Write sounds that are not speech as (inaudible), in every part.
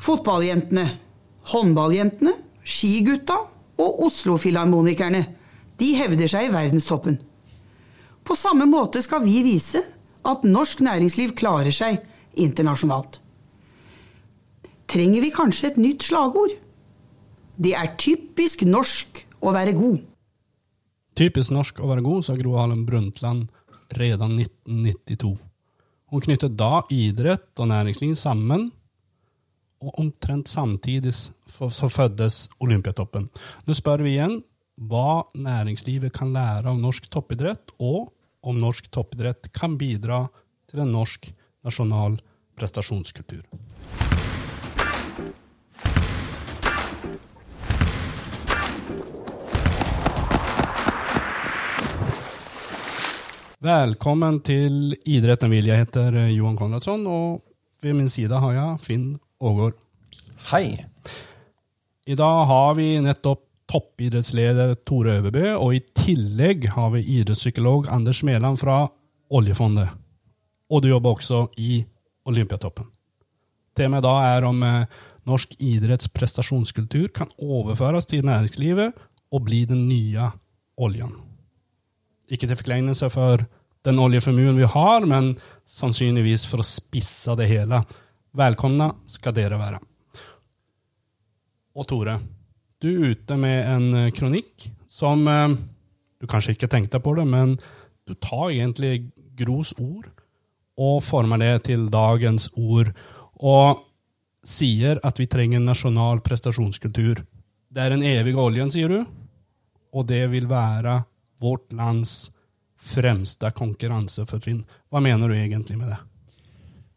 Fotballjentene, håndballjentene, skigutta og Oslo-filharmonikerne. De hevder seg i verdenstoppen. På samme måte skal vi vise at norsk næringsliv klarer seg internasjonalt. Trenger vi kanskje et nytt slagord? Det er typisk norsk å være god. Typisk norsk å være god, sa Gro Harlem Brundtland redan 1992. Hun knyttet da idrett og næringsliv sammen, og omtrent samtidig så fødtes Olympiatoppen. Nå spør vi igjen hva næringslivet kan lære av norsk toppidrett, og om norsk toppidrett kan bidra til en norsk nasjonal prestasjonskultur. Velkommen til Idretten vil. Jeg heter Johan Konradsson, og ved min side har jeg Finn Ågård. Hei. I dag har vi nettopp toppidrettsleder Tore Øverbø, og i tillegg har vi idrettspsykolog Anders Mæland fra Oljefondet. Og du jobber også i Olympiatoppen. Temaet da er om eh, norsk idretts prestasjonskultur kan overføres til næringslivet og bli den nye oljen. Ikke til forkleinelse for den oljeformuen vi har, men sannsynligvis for å spisse det hele. Velkomne skal dere være. Og Tore, du er ute med en eh, kronikk som eh, Du kanskje ikke tenkte på det, men du tar egentlig Gros ord og former det til dagens ord. Og sier at vi trenger en nasjonal prestasjonskultur. Det er den evige oljen, sier du, og det vil være vårt lands fremste konkurransefortrinn. Hva mener du egentlig med det?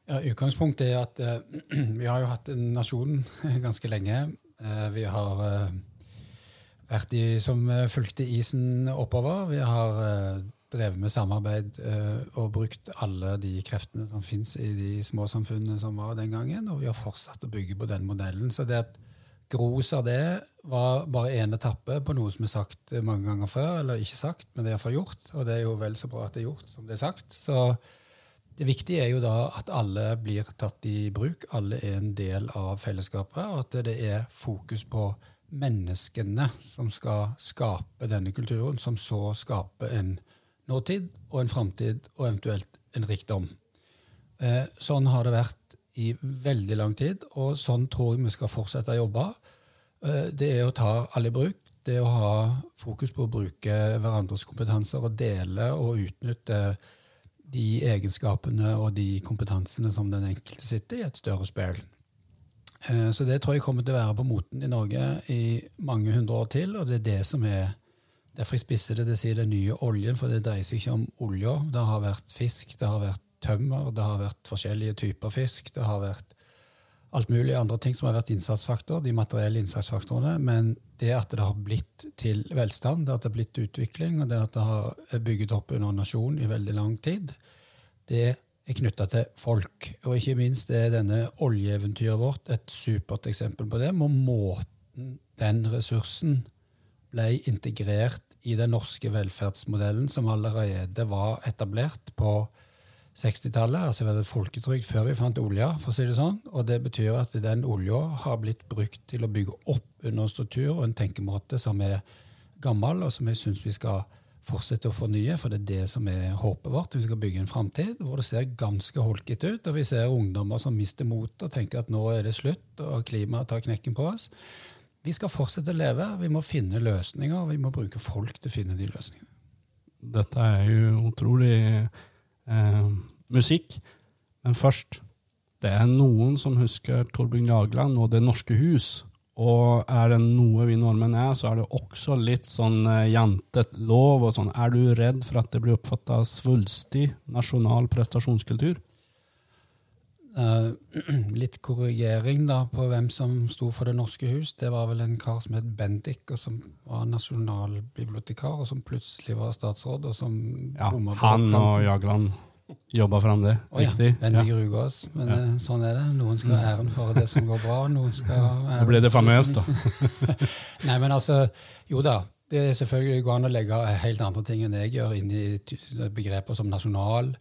Ja, utgangspunktet er at uh, (clears throat) vi har jo hatt en nasjon (laughs) ganske lenge. Uh, vi har uh, vært de som fulgte isen oppover. Vi har drevet med samarbeid og brukt alle de kreftene som fins i de små samfunnene som var den gangen, og vi har fortsatt å bygge på den modellen. Så det at Gros av det var bare én etappe på noe som er sagt mange ganger før, eller ikke sagt, men det er iallfall gjort. Og det er jo vel så bra at det er gjort som det er sagt. Så det viktige er jo da at alle blir tatt i bruk, alle er en del av fellesskapet, og at det er fokus på menneskene som skal skape denne kulturen, som så skaper en nåtid og en framtid og eventuelt en rikdom. Eh, sånn har det vært i veldig lang tid, og sånn tror jeg vi skal fortsette å jobbe. Eh, det er å ta alle i bruk. Det er å ha fokus på å bruke hverandres kompetanser og dele og utnytte de egenskapene og de kompetansene som den enkelte sitter i et større spill. Eh, så det tror jeg kommer til å være på moten i Norge i mange hundre år til, og det er det som er Derfor jeg spisser det, det si den nye oljen, for det dreier seg ikke om olja. Det har vært fisk, det har vært tømmer, det har vært forskjellige typer fisk, det har vært alt mulig andre ting som har vært innsatsfaktor, de materielle innsatsfaktorene. Men det at det har blitt til velstand, det at det har blitt utvikling, og det at det har bygget opp under nasjon i veldig lang tid, det er knytta til folk. Og ikke minst er denne oljeeventyret vårt et supert eksempel på det. Med måten den ressursen ble integrert i den norske velferdsmodellen som allerede var etablert på 60-tallet. altså var det folketrygd før vi fant olja, for å si det sånn. Og det betyr at den olja har blitt brukt til å bygge opp under en struktur og en tenkemåte som er gammel, og som jeg syns vi skal fortsette å fornye, for det er det som er håpet vårt. Vi skal bygge en framtid hvor det ser ganske holkete ut, og vi ser ungdommer som mister motet og tenker at nå er det slutt, og klimaet tar knekken på oss. Vi skal fortsette å leve, vi må finne løsninger, og vi må bruke folk til å finne de løsningene. Dette er jo utrolig eh, musikk. Men først Det er noen som husker Torbjørn Jagland og Det norske hus. Og er det noe vi nordmenn er, så er det også litt sånn eh, jantet lov og sånn. Er du redd for at det blir oppfatta svulstig nasjonal prestasjonskultur? Uh, (clears throat) litt korrigering da på hvem som sto for Det norske hus. Det var vel en kar som het Bendik, og som var nasjonalbibliotekar, og som plutselig var statsråd, og som ja, Han og Jagland jobba fram det. Oh, Riktig. Ja. Bendik ja. Rugås. Men ja. Eh, sånn er det. Noen skal ha æren for det som går bra. noen skal (laughs) Nå ble det famøst, da. (laughs) Nei, men altså, jo da. Det er selvfølgelig går an å legge helt andre ting enn jeg gjør, inn i begreper som nasjonal.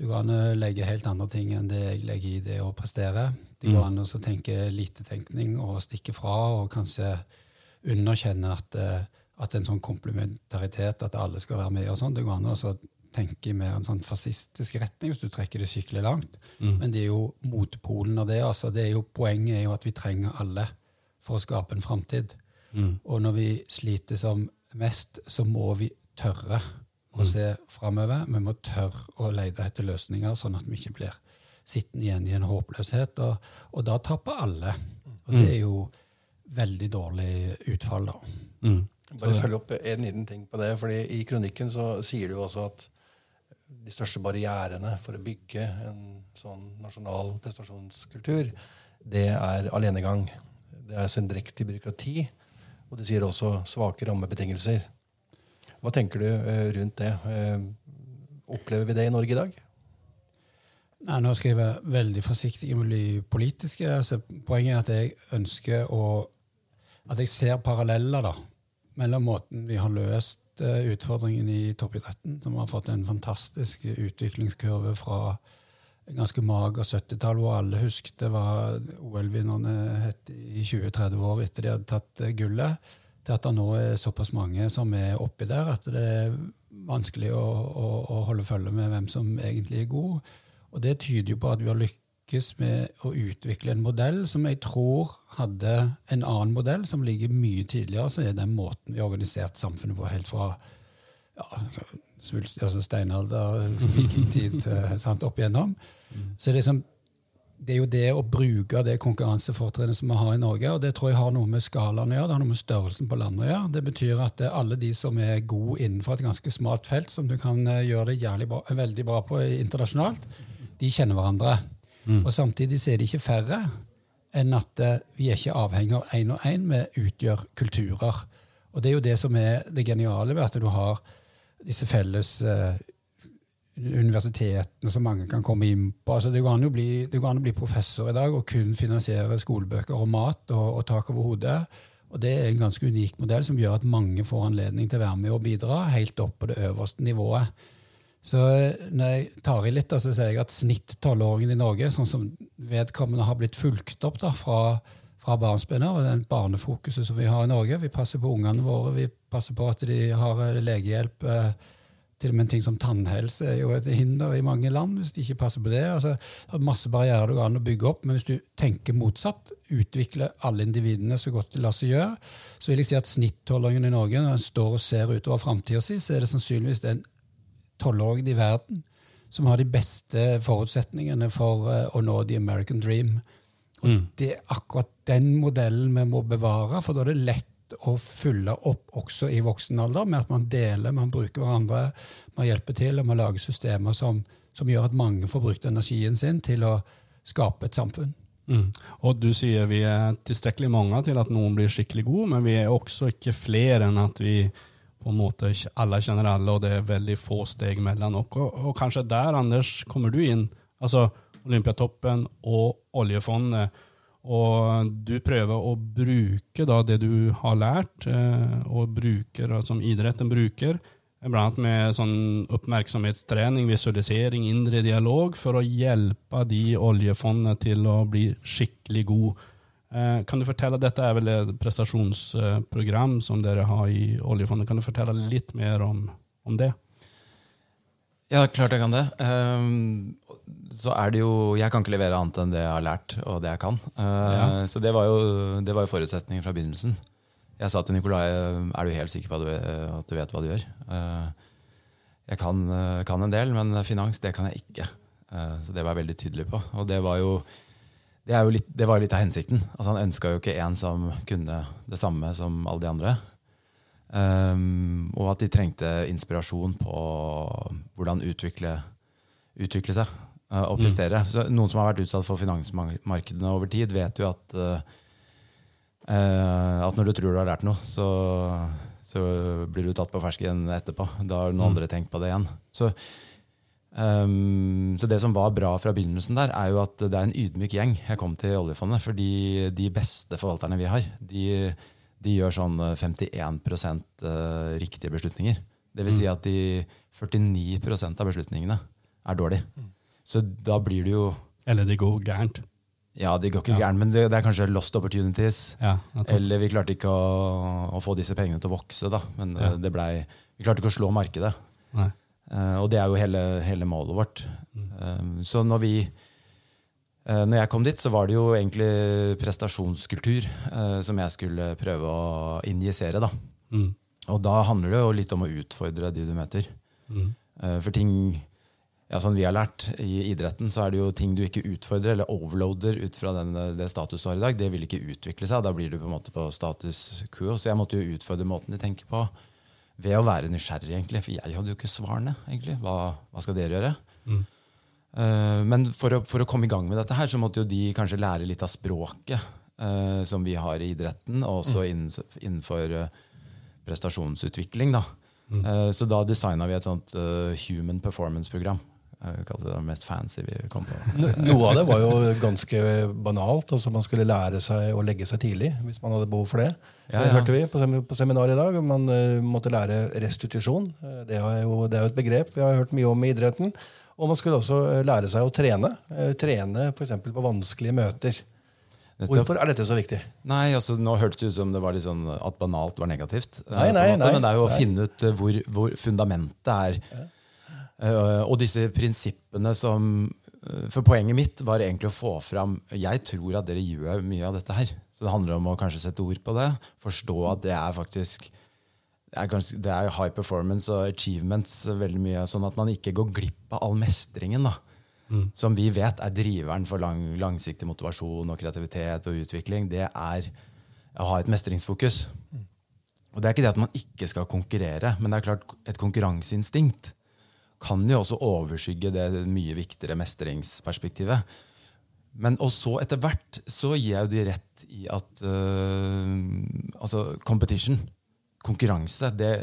Det kan legge helt andre ting enn det jeg legger i det å prestere. Det går an å tenke litetenkning og stikke fra, og kanskje underkjenne at, eh, at en sånn komplementaritet, at alle skal være med og sånn, det går an å tenke i mer en sånn fascistisk retning hvis du trekker det skikkelig langt. Mm. Men det er jo motpolen av det. altså det er jo Poenget er jo at vi trenger alle for å skape en framtid. Mm. Og når vi sliter som mest, så må vi tørre å mm. se framover. Vi må tørre å lete etter løsninger, sånn at vi ikke blir sittende igjen i en håpløshet. Og, og da taper alle. Og det mm. er jo veldig dårlig utfall, da. Mm. Bare følge opp en liten ting på det. fordi I kronikken så sier du også at de største barrierene for å bygge en sånn nasjonal prestasjonskultur, det er alenegang. Det er sendrektig byråkrati. Og du sier også svake rammebetingelser. Hva tenker du eh, rundt det? Eh, opplever vi det i Norge i dag? Nei, Nå skal jeg være veldig forsiktig med å bli politisk. Altså, poenget er at jeg ønsker å At jeg ser paralleller da, mellom måten vi har løst utfordringen i toppidretten, som har fått en fantastisk utviklingskurve fra en ganske mager 70-tall, hvor alle husket hva OL-vinnerne het i 20-30 år etter de hadde tatt gullet til at det nå er såpass mange som er oppi der at det er vanskelig å, å, å holde følge med hvem som egentlig er god. Og det tyder jo på at vi har lykkes med å utvikle en modell som jeg tror hadde en annen modell som ligger mye tidligere, så er den måten vi har organisert samfunnet på helt fra ja, svulst, altså steinalder, (laughs) vikingtid, sant, opp igjennom. Mm. Så det er liksom det er jo det å bruke det konkurransefortrinnet som vi har i Norge. og Det tror jeg har noe med skalaen å gjøre, det har noe med størrelsen på landet å gjøre. Det betyr at alle de som er gode innenfor et ganske smalt felt, som du kan eh, gjøre det bra, veldig bra på internasjonalt, de kjenner hverandre. Mm. Og Samtidig så er de ikke færre enn at eh, vi er ikke avhengig av én og én, vi utgjør kulturer. Og Det er jo det som er det geniale ved at du har disse felles universitetene som mange kan komme inn på. Altså, det, går an å bli, an å bli professor i dag og kun finansiere skolebøker og mat og, og tak over hodet. Og Det er en ganske unik modell som gjør at mange får anledning til å være med og bidra helt opp på det øverste nivået. Så når jeg tar i litt, så ser jeg at snitt-tolvåringen i Norge, sånn som vedkommende har blitt fulgt opp da, fra, fra barnsben av, den barnefokuset som vi har i Norge Vi passer på ungene våre, vi passer på at de har legehjelp. Eh, til og med en ting som tannhelse er jo et hinder i mange land hvis de ikke passer på det. Altså, det er masse barrierer det går an å bygge opp, men hvis du tenker motsatt, utvikle alle individene så godt det lar seg gjøre, så vil jeg si at snittolvåringen i Norge, når en står og ser utover framtida si, så er det sannsynligvis den tolvåringen i verden som har de beste forutsetningene for uh, å nå the American dream. Og mm. Det er akkurat den modellen vi må bevare, for da er det lett å fylle opp også i voksen alder, med at man deler, man bruker hverandre, man hjelper til, og man lager systemer som, som gjør at mange får brukt energien sin til å skape et samfunn. Mm. Og du sier vi er tilstrekkelig mange til at noen blir skikkelig god, men vi er også ikke flere enn at vi på en måte alle kjenner alle, og det er veldig få steg mellom. Og, og kanskje der, Anders, kommer du inn. Altså Olympiatoppen og oljefondet og du prøver å bruke da det du har lært, eh, og bruker, som idretten bruker, annet med sånn oppmerksomhetstrening, visualisering, indre dialog, for å hjelpe de oljefondene til å bli skikkelig gode. Eh, kan du fortelle, Dette er vel et prestasjonsprogram som dere har i oljefondet. Kan du fortelle litt mer om, om det? Ja, klart jeg kan det. Um, så er det jo Jeg kan ikke levere annet enn det jeg har lært, og det jeg kan. Uh, ja. Så det var, jo, det var jo forutsetningen fra begynnelsen. Jeg sa til Nikolai er du helt sikker på at du, vet hva du gjør. Uh, jeg kan, kan, en del, men finans det kan jeg ikke. Så det var jeg veldig tydelig på. Og det var jo, det jo litt, det var litt av hensikten. Altså, han ønska jo ikke en som kunne det samme som alle de andre. Um, og at de trengte inspirasjon på hvordan utvikle, utvikle seg uh, og prestere. Mm. Så noen som har vært utsatt for finansmarkedene over tid, vet jo at, uh, at når du tror du har lært noe, så, så blir du tatt på fersken etterpå. Da har noen mm. andre tenkt på det igjen. Så, um, så, det som var bra fra begynnelsen der, er jo at det er en ydmyk gjeng jeg kom til oljefondet. Fordi de beste forvalterne vi har, de de gjør sånn 51 eh, eh, riktige beslutninger. Det vil si mm. at de 49% av beslutningene er dårlige. Mm. Så da blir det jo Eller det går gærent. Ja, det går ikke gærent, men det, er kanskje lost opportunities. Ja. Eller vi klarte ikke å, å få disse pengene til å vokse, da. Men Ja. eh, det ble, Vi klarte ikke å slå markedet. Eh, og det er jo hele, hele målet vårt. Mm. Eh, så når vi Når jeg kom dit, så var det jo egentlig prestasjonskultur eh, som jeg skulle prøve å injisere. da. Mm. Og da handler det jo litt om å utfordre de du møter. Mm. Eh, For ting ja, som vi har lært i idretten, så er det jo ting du ikke utfordrer eller overloader ut fra den, det status du har i dag. Det vil ikke utvikle seg. Da blir du på en måte på status quo. Så jeg måtte jo utfordre måten de tenker på ved å være nysgjerrig, egentlig. For jeg hadde jo ikke svarene, egentlig. Hva, hva skal dere gjøre? Mm. Eh, men for å, for å komme i gang med dette her, så måtte jo de kanskje lære litt av språket eh, som vi har i idretten, og også innenfor, innenfor eh, prestasjonsutvikling. Da. Eh, så da designa vi et sånt uh, human performance-program. Jeg kalte det det mest fancy vi kom på. Noe av det var jo ganske banalt. altså Man skulle lære seg å legge seg tidlig hvis man hadde behov for det. Ja, det ja. hørte vi på, sem seminar i dag. Man måtte lære restitusjon. Det, er jo, det er jo et begrep vi har hørt mye om i idretten. Og man skulle også eh, lære seg å trene. Eh, Trene f.eks. på vanskelige møter. Hvorfor er dette så viktig? Nei, altså Nå hørtes det ut som det var litt sånn at banalt var negativt. Nei, nei, nei, men det er jo å finne ut eh, hvor, hvor fundamentet er. Eh, og disse prinsippene som For poenget mitt var egentlig å få fram Jeg tror at dere gjør mye av dette her. Så det handler om å kanskje sette ord på det. Forstå at det er faktisk er, ganske, det er high performance og achievements veldig mye, sånn at man ikke går glipp av all mestringen. da som vi vet er driveren for lang, langsiktig motivasjon og kreativitet og utvikling, det er å ha et mestringsfokus. Og det er ikke det at man ikke skal konkurrere, men det er klart et konkurranseinstinkt kan jo også overskygge det mye viktigere mestringsperspektivet. Men og så etter hvert så gir jeg jo de rett i at øh, altså competition, konkurranse, det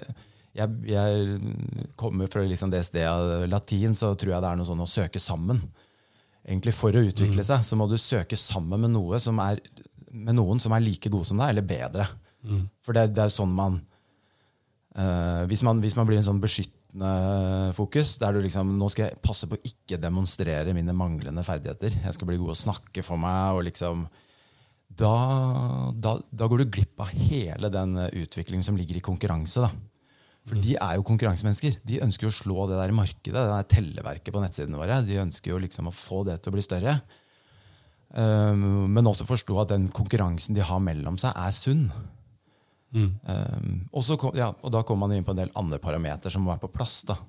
jeg, jeg kommer fra liksom det stedet latin, så tror jeg det er noe sånn å søke sammen. Egentlig For å utvikle seg så må du søke sammen med, noe som er, med noen som er like god som deg, eller bedre. For det, det er sånn man uh, hvis, man hvis man blir en sånn beskyttende fokus, der du liksom Nå skal jeg passe på å ikke demonstrere mine manglende ferdigheter. Jeg skal bli god å snakke for meg. og liksom da, da, da går du glipp av hele den eh, utviklingen som ligger i konkurranse. da. For de er jo konkurransemennesker. De ønsker å slå det der markedet, det der telleverket på nettsidene våre. De ønsker jo liksom å få det til å bli større. Um, men også forstå at den konkurransen de har mellom seg, er sunn. Um, og, så kom, ja, og da kommer man inn på en del andre parametere som må være på plass. da.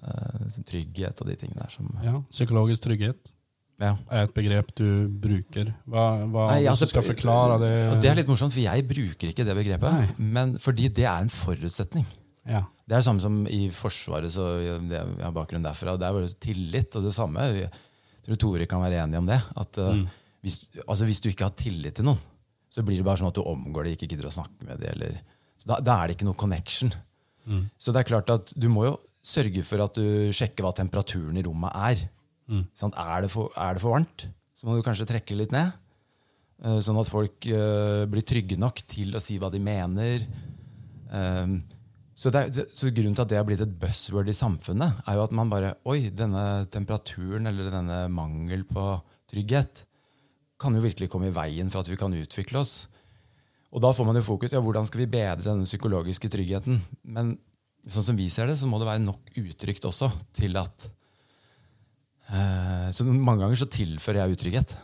Uh, trygghet og de tingene der. Som, Ja, psykologisk trygghet ja. er et begrep du bruker. Hva, hva Nei, altså, du skal forklare det? det er litt morsomt, for jeg bruker ikke det begrepet. Nei. Men fordi det er en forutsetning. Ja. Det er det samme som i Forsvaret. så Jeg har bakgrunn derfra. det Der var det tillit og det samme. Jeg tror Tore kan være enig om det. At mm. hvis, altså, hvis du ikke har tillit til noen, så blir det bare sånn at du omgår det, ikke gidder å snakke med. Eller, så da, da er det ikke noe connection. Så det er klart at du må jo sørge for at du sjekker hva temperaturen i rommet er. Sant? Er, det for, er det for varmt, så må du kanskje trekke litt ned. eh, Sånn at folk eh, blir trygge nok til å si hva de mener. Um, så, er- så grunnen til at det har blitt et buzzword i samfunnet, er jo at man bare Oi, denne temperaturen eller denne mangel på trygghet kan jo virkelig komme i veien for at vi kan utvikle oss. Og da får man jo fokus ja, hvordan skal vi bedre denne psykologiske tryggheten. Men sånn som vi ser det, så må det være nok uttrykt også til at Så mange ganger så tilfører jeg utrygghet.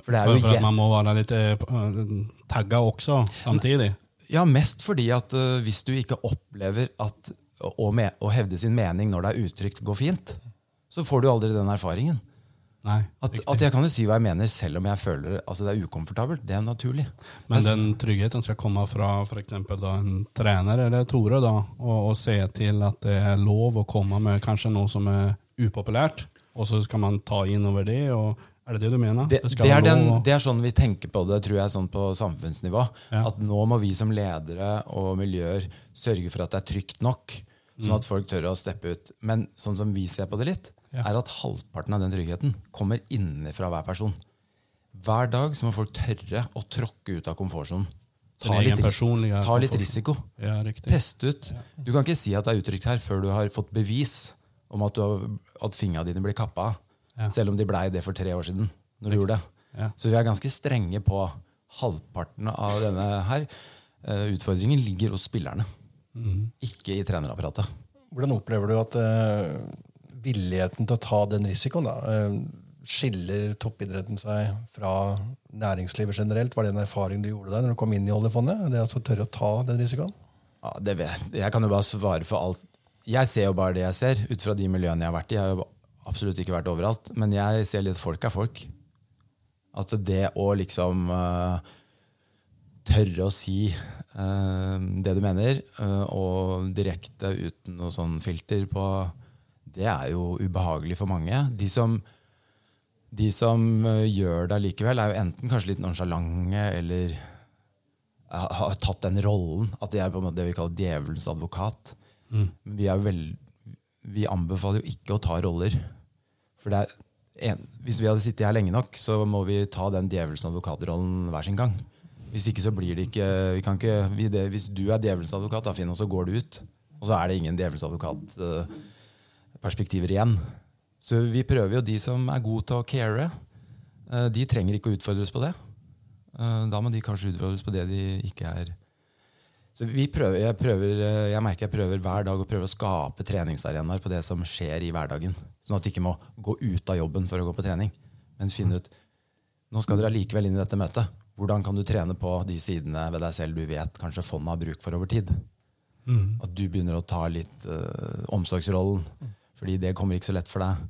For er For, for at man må være litt eh, tagga også samtidig. Ja, mest fordi at eh, hvis du ikke opplever at å, å hevde sin mening når det er utrygt, går fint, så får du aldri den erfaringen. Nei, At, at jeg kan jo si hva jeg mener, selv om jeg føler altså det er ukomfortabelt. Det er naturlig. Men den tryggheten skal komme fra for da, en trener eller Tore, da, og, og se til at det er lov å komme med kanskje noe som er upopulært, og så skal man ta inn over det. og Er det det du mener? Det, det, er den, det er sånn vi tenker på det tror jeg, sånn på samfunnsnivå. Ja. At nå må vi som ledere og miljøer sørge for at det er trygt nok, sånn at folk tør å steppe ut. Men sånn som vi ser på det litt, Ja. er at halvparten av den tryggheten kommer innenfra hver person. Hver dag så må folk tørre å tråkke ut av komfortsonen. Ta litt, ris ta litt risiko. Ja. Teste ut. Du kan ikke si at det er utrygt her før du har fått bevis om at, du har, at fingrene dine blir kappa av. Ja. Selv om de blei det for tre år siden. når de gjorde det. Ja. Så vi er ganske strenge på halvparten av denne her. Eh, Utfordringen ligger hos spillerne, ikke i trenerapparatet. Hvordan opplever du at uh, villigheten til å ta den risikoen da, uh, skiller toppidretten seg fra næringslivet generelt? Var det en erfaring du gjorde der når du kom inn i oljefondet? Det å tørre å ta den risikoen? Ja, det vet. Jeg kan jo bare svare for alt. Jeg ser jo bare det jeg ser, ut fra de miljøene jeg har vært i. Jeg har jo absolutt ikke vært overalt, men jeg ser litt folk er folk. At det å liksom uh, tørre å si uh, det du mener, uh, og direkte uten noe sånn filter på Det er jo ubehagelig for mange. De som, de som gjør det allikevel, er jo enten kanskje litt nonsjalante eller har tatt den rollen. At de er på en måte det vi kaller djevelens advokat. Vi, er vel, vi anbefaler jo ikke å ta roller. For en, hvis vi hadde sittet her lenge nok, så må vi ta den djevelens advokatrollen hver sin gang. Hvis ikke så blir det ikke, vi kan ikke vi det, Hvis du er djevelens advokat, da, Finn, og så går du ut, og så er det ingen djevelens advokat-perspektiver igjen. Så vi prøver jo de som er gode til å care. eh, De trenger ikke å utfordres på det. Eh, Da må de kanskje utfordres på det de ikke er så vi prøver, jeg, prøver, eh, jeg merker jeg prøver hver dag å prøve å skape treningsarenaer på det som skjer i hverdagen. Sånn at de ikke må gå ut av jobben for å gå på trening. Men finne ut nå skal dere allikevel inn i dette møtet. Hvordan kan du trene på de sidene ved deg selv du vet kanskje fondet har bruk for over tid? At du begynner å ta litt uh, omsorgsrollen, fordi det kommer ikke så lett for deg.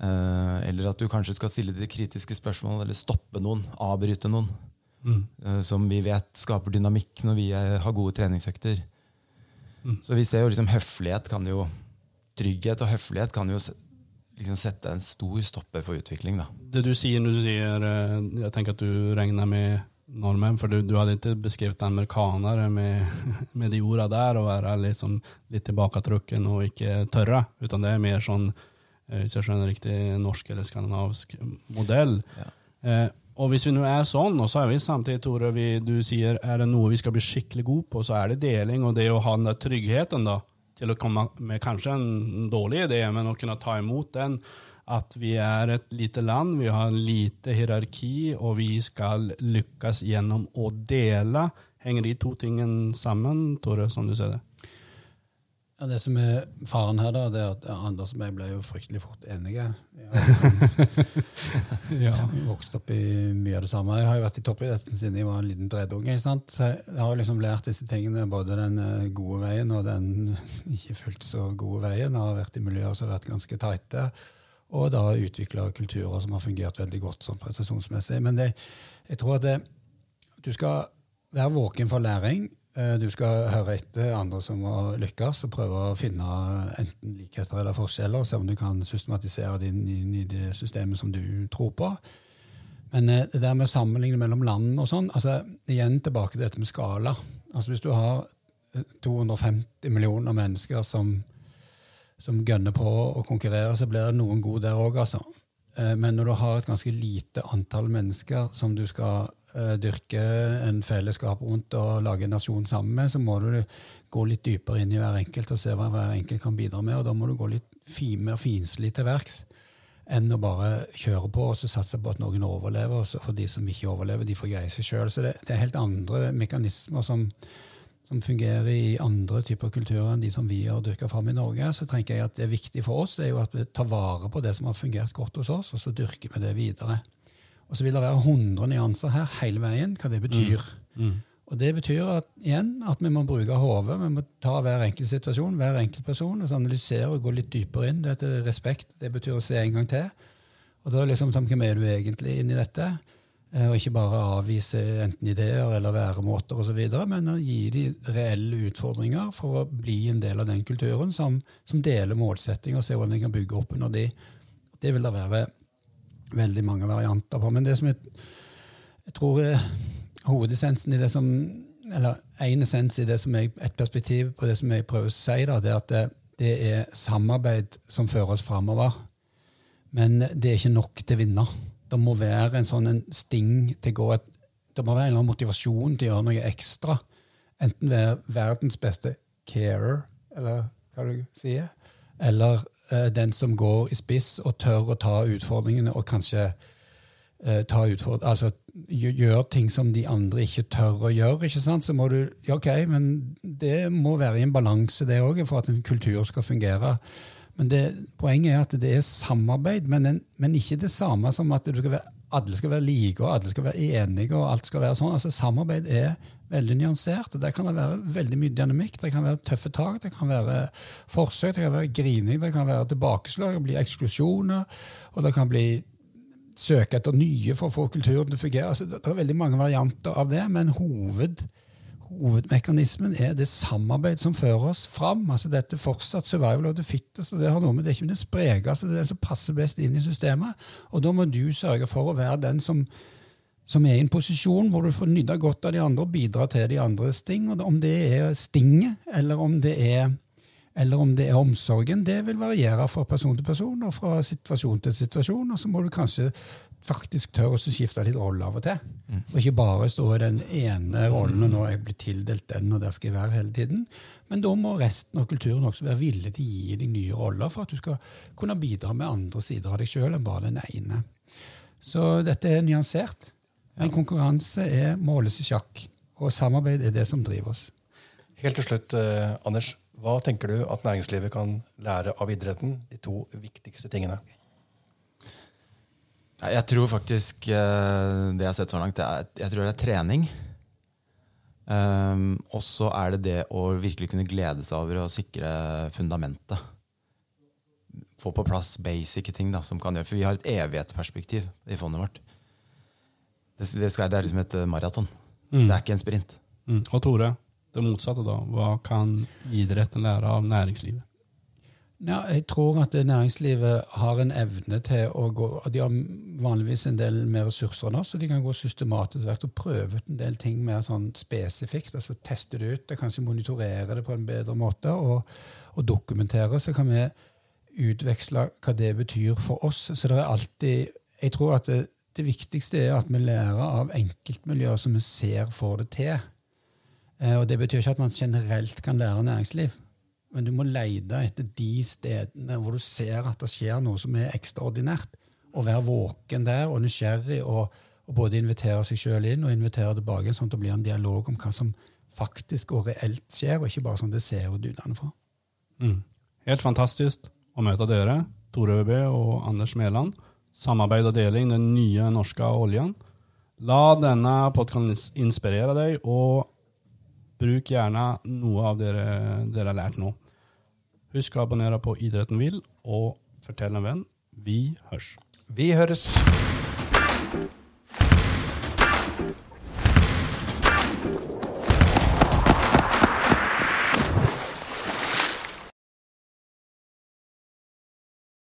Uh, eller at du kanskje skal stille de kritiske spørsmålene, eller stoppe noen, avbryte noen. Eh, som vi vet skaper dynamikk når vi er, har gode treningsøkter. Så vi ser jo liksom høflighet kan jo Trygghet og høflighet kan jo liksom sette en stor stopper for utvikling. da. Det du sier når du sier eh, Jeg tenker at du regner med nordmenn, for du, du hadde ikke beskrevet amerikanere med, (laughs) med de ordene der, og være liksom litt tilbaketrukken og ikke tørre. Utan det er mer sånn, eh, hvis jeg skjønner riktig, norsk eller skandinavisk modell. Eh, og hvis vi nå er sånn, og så er vi samtidig, Tore, vi, du sier er det noe vi skal bli skikkelig gode på, så er det deling og det å ha den der tryggheten da, til å komme med kanskje en dårlig idé, men å kunne ta imot den. At vi er et lite land, vi har lite hierarki, og vi skal lykkes gjennom å dele. Henger de to tingene sammen, Tore, som du ser det? Ja, det som er faren her, da, det er at Anders og jeg ble jo fryktelig fort enige. Har liksom Ja. (laughs) (laughs) vokst opp i mye av det samme. Jeg har jo vært i toppidretten siden jeg var en liten dredunge. Så jeg har jo liksom lært disse tingene, både den eh, gode veien og den (laughs) ikke fullt så gode veien. Jeg har vært i miljøer som har vært ganske tighte, og da utvikla kulturer som har fungert veldig godt sånn prestasjonsmessig. Men det, jeg tror at det, du skal være våken for læring. Eh, Du skal høre etter andre som har lykkes, og prøve å finne enten likheter eller forskjeller, se om du kan systematisere det inn i det systemet som du tror på. Men eh, det der med sammenligning mellom land og sånn, altså igjen tilbake til dette med skala. Altså Hvis du har eh, 250 millioner mennesker som, som gønner på å konkurrere, så blir det noen gode der òg, altså. Eh, Men når du har et ganske lite antall mennesker som du skal eh, dyrke en fellesskap rundt og lage en nasjon sammen med, så må du gå litt dypere inn i hver enkelt og se hva hver enkelt kan bidra med. Og da må du gå litt fin, mer finslig til verks enn å bare kjøre på og så satse på at noen overlever. Og så for de som ikke overlever, de får greie seg sjøl. Så det, det er helt andre mekanismer som, som fungerer i andre typer kulturer enn de som vi har dyrka fram i Norge, så tenker jeg at det er viktig for oss er jo at vi tar vare på det som har fungert godt hos oss, og så dyrker vi det videre. Og så vil det være 100 nyanser her hele veien, hva det betyr. Og det betyr at, igjen at vi må bruke hodet. Vi må ta hver enkelt situasjon, hver enkelt person, og så analysere og gå litt dypere inn. Det heter respekt. Det betyr å se en gang til. Og da liksom, hvem er du egentlig inni dette? Eh, Og ikke bare avvise enten ideer eller væremåter osv., men å gi de reelle utfordringer for å bli en del av den kulturen som, som deler målsetting, og se hvordan de kan bygge opp under de. Det vil det være veldig mange varianter på. Men det som jeg, jeg tror er hovedessensen i det som eller én essens i det som jeg, et perspektiv på det som jeg prøver å si, da, det er at det, det er samarbeid som fører oss framover. Men det er ikke nok til å vinne. Det må være en sånn en sting til å gå et, Det må være en eller annen motivasjon til å gjøre noe ekstra. Enten være verdens beste carer, eller hva du sier, eller den som går i spiss og tør å ta utfordringene og kanskje eh, ta utfordring, altså gjøre ting som de andre ikke tør å gjøre, ikke sant? så må du ja, Ok, men det må være i en balanse, det òg, for at en kultur skal fungere. Men det, poenget er at det er samarbeid, men, en, men ikke det samme som at skal være, alle skal være like og alle skal være enige. og alt skal være sånn. Altså Samarbeid er veldig nyansert. Der kan det være veldig mye dynamikk. Det kan være tøffe tak, det kan være forsøk, det kan være grining, det kan være tilbakeslag, det kan bli eksklusjoner, og det kan bli søke etter nye for å få kulturen til å fungere. Altså, det er veldig mange varianter av det, men hoved, hovedmekanismen er det samarbeid som fører oss fram. Altså, dette fortsatt survival of the fittest. og Det har noe med det ikke det sprekeste, det er det som passer best inn i systemet. Og da må du sørge for å være den som, som er i en posisjon hvor du får nyte godt av de andre og bidra til de andres ting. Og om det er stinget, eller om det er eller om det er omsorgen, det vil variere fra person til person og fra situasjon til situasjon. Og så må du kanskje faktisk tørre å skifte litt rolle av og til. Mm. Og ikke bare stå i den ene rollen og nå er jeg blitt tildelt den, og der skal jeg være hele tiden. Men da må resten av kulturen også være villig til å gi deg nye roller for at du skal kunne bidra med andre sider av deg sjøl enn bare den ene. Så dette er nyansert. Men konkurranse er måles i sjakk, og samarbeid er det som driver oss. Helt til slutt, eh, Anders. Hva tenker du at næringslivet kan lære av idretten? De to viktigste tingene. Jeg tror faktisk eh, det jeg har sett så langt, er, jeg tror det er trening. Um, og så er det det å virkelig kunne glede seg over å sikre fundamentet. Få på plass basic ting da, som kan gjøre For vi har et evighetsperspektiv i fondet vårt. Det, det, skal, det er liksom et maraton. Mm. Det er ikke en sprint. Mm. Og Tore, det motsatte, da? Hva kan idretten lære av næringslivet? Ja, jeg tror at næringslivet har en evne til å gå De har vanligvis en del mer ressurser enn oss, så de kan gå systematisk og prøve ut en del ting mer sånn spesifikt. altså Teste det ut, kanskje monitorere det på en bedre måte og, og dokumentere. Så kan vi utveksle hva det betyr for oss. Så det er alltid Jeg tror at det, det viktigste er at vi lærer av enkeltmiljøer som vi ser får det til. Eh, og Det betyr ikke at man generelt kan lære næringsliv, men du må lete etter de stedene hvor du ser at det skjer noe som er ekstraordinært, og være våken der og nysgjerrig, og, og både invitere seg sjøl inn og invitere tilbake, sånn at det blir en dialog om hva som faktisk og reelt skjer, og ikke bare sånn det ser ut utenfra. Mm. Helt fantastisk å møte dere, Tore Øby og Anders Mæland. Samarbeid og deling, den nye norske oljen. La denne podkasten inspirere deg, og Bruk gjerne noe av det dere har lært nå. Husk å abonnere på Idretten vil, og fortell en venn. Vi hørs. Vi høres.